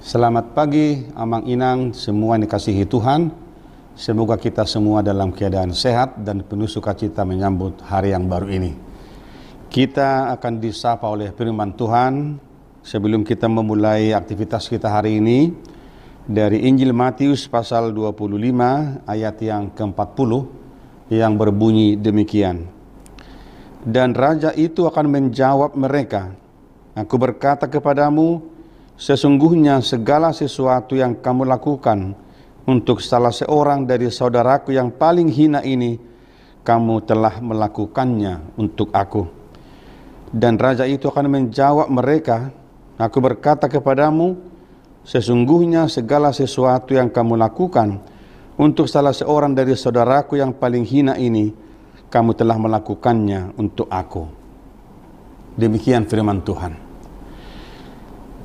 Selamat pagi, Amang Inang, semua yang dikasihi Tuhan. Semoga kita semua dalam keadaan sehat dan penuh sukacita menyambut hari yang baru ini. Kita akan disapa oleh firman Tuhan sebelum kita memulai aktivitas kita hari ini dari Injil Matius pasal 25 ayat yang ke-40 yang berbunyi demikian. Dan raja itu akan menjawab mereka, Aku berkata kepadamu, sesungguhnya segala sesuatu yang kamu lakukan untuk salah seorang dari saudaraku yang paling hina ini, kamu telah melakukannya untuk aku. Dan raja itu akan menjawab mereka, Aku berkata kepadamu, sesungguhnya segala sesuatu yang kamu lakukan untuk salah seorang dari saudaraku yang paling hina ini, kamu telah melakukannya untuk aku. Demikian firman Tuhan.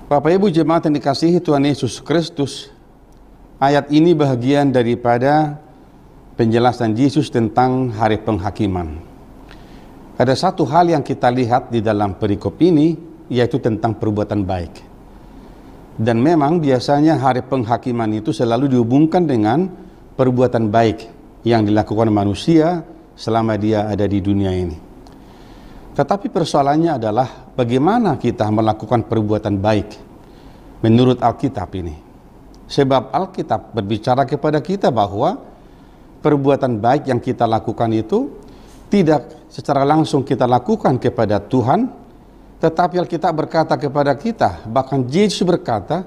Bapak Ibu jemaat yang dikasihi Tuhan Yesus Kristus, ayat ini bagian daripada penjelasan Yesus tentang hari penghakiman. Ada satu hal yang kita lihat di dalam perikop ini, yaitu tentang perbuatan baik. Dan memang biasanya hari penghakiman itu selalu dihubungkan dengan perbuatan baik yang dilakukan manusia selama dia ada di dunia ini. Tetapi persoalannya adalah bagaimana kita melakukan perbuatan baik menurut Alkitab ini. Sebab Alkitab berbicara kepada kita bahwa perbuatan baik yang kita lakukan itu tidak secara langsung kita lakukan kepada Tuhan, tetapi Alkitab berkata kepada kita, bahkan Yesus berkata,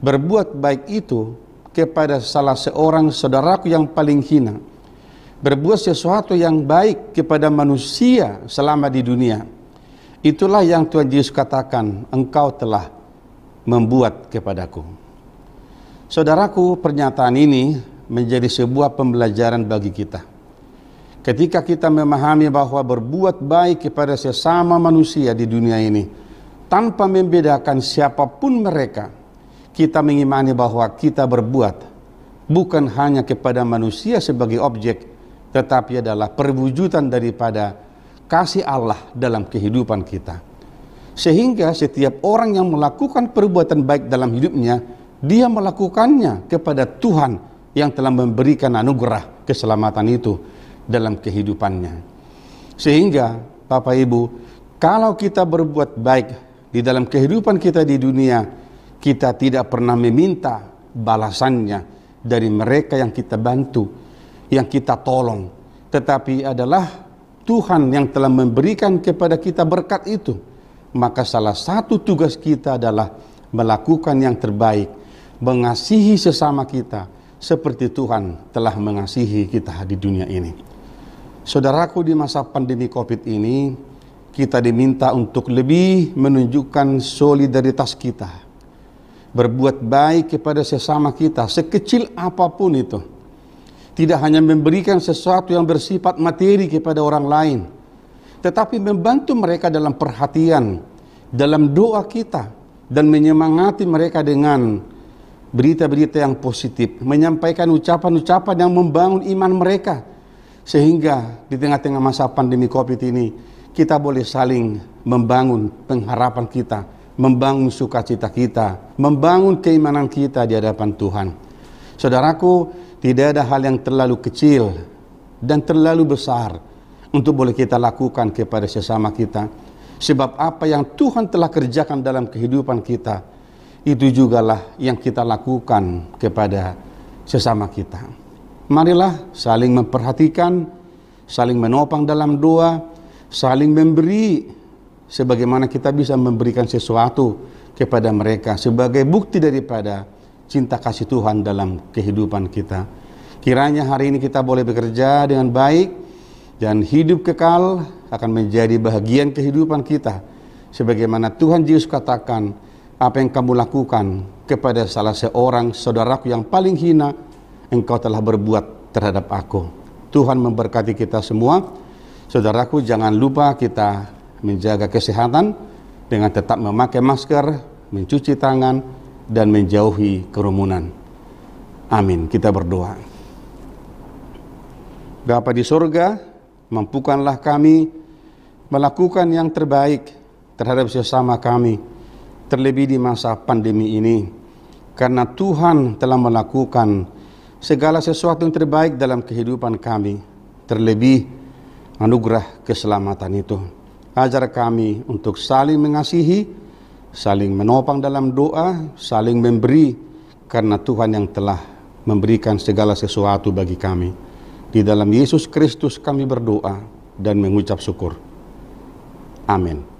berbuat baik itu kepada salah seorang saudaraku yang paling hina berbuat sesuatu yang baik kepada manusia selama di dunia. Itulah yang Tuhan Yesus katakan, engkau telah membuat kepadaku. Saudaraku, pernyataan ini menjadi sebuah pembelajaran bagi kita. Ketika kita memahami bahwa berbuat baik kepada sesama manusia di dunia ini, tanpa membedakan siapa pun mereka, kita mengimani bahwa kita berbuat bukan hanya kepada manusia sebagai objek, tetapi adalah perwujudan daripada kasih Allah dalam kehidupan kita. Sehingga setiap orang yang melakukan perbuatan baik dalam hidupnya, dia melakukannya kepada Tuhan yang telah memberikan anugerah keselamatan itu dalam kehidupannya. Sehingga Bapak Ibu, kalau kita berbuat baik di dalam kehidupan kita di dunia, kita tidak pernah meminta balasannya dari mereka yang kita bantu, yang kita tolong, tetapi adalah Tuhan yang telah memberikan kepada kita berkat itu. Maka salah satu tugas kita adalah melakukan yang terbaik, mengasihi sesama kita seperti Tuhan telah mengasihi kita di dunia ini. Saudaraku di masa pandemi Covid ini, kita diminta untuk lebih menunjukkan solidaritas kita. Berbuat baik kepada sesama kita, sekecil apa pun itu tidak hanya memberikan sesuatu yang bersifat materi kepada orang lain, tetapi membantu mereka dalam perhatian, dalam doa kita, dan menyemangati mereka dengan berita-berita yang positif, menyampaikan ucapan-ucapan yang membangun iman mereka, sehingga di tengah-tengah masa pandemi COVID ini, kita boleh saling membangun pengharapan kita, membangun sukacita kita, membangun keimanan kita di hadapan Tuhan. Saudaraku, tidak ada hal yang terlalu kecil dan terlalu besar untuk boleh kita lakukan kepada sesama kita. Sebab apa yang Tuhan telah kerjakan dalam kehidupan kita, itu jugalah yang kita lakukan kepada sesama kita. Marilah saling memperhatikan, saling menopang dalam doa, saling memberi sebagaimana kita bisa memberikan sesuatu kepada mereka sebagai bukti daripada cinta kasih Tuhan dalam kehidupan kita. Kiranya hari ini kita boleh bekerja dengan baik dan hidup kekal akan menjadi bagian kehidupan kita. Sebagaimana Tuhan Yesus katakan, apa yang kamu lakukan kepada salah seorang saudaraku yang paling hina, engkau telah berbuat terhadap aku. Tuhan memberkati kita semua. Saudaraku jangan lupa kita menjaga kesehatan dengan tetap memakai masker, mencuci tangan, dan menjauhi kerumunan. Amin. Kita berdoa. Bapa di sorga, mampukanlah kami melakukan yang terbaik terhadap sesama kami, terlebih di masa pandemi ini. karena Tuhan telah melakukan segala sesuatu yang terbaik dalam kehidupan kami, terlebih anugerah keselamatan itu. Ajar kami untuk saling mengasihi, saling menopang dalam doa, saling memberi, karena Tuhan yang telah memberikan segala sesuatu bagi kami. Di dalam Yesus Kristus kami berdoa dan mengucap syukur. Amin.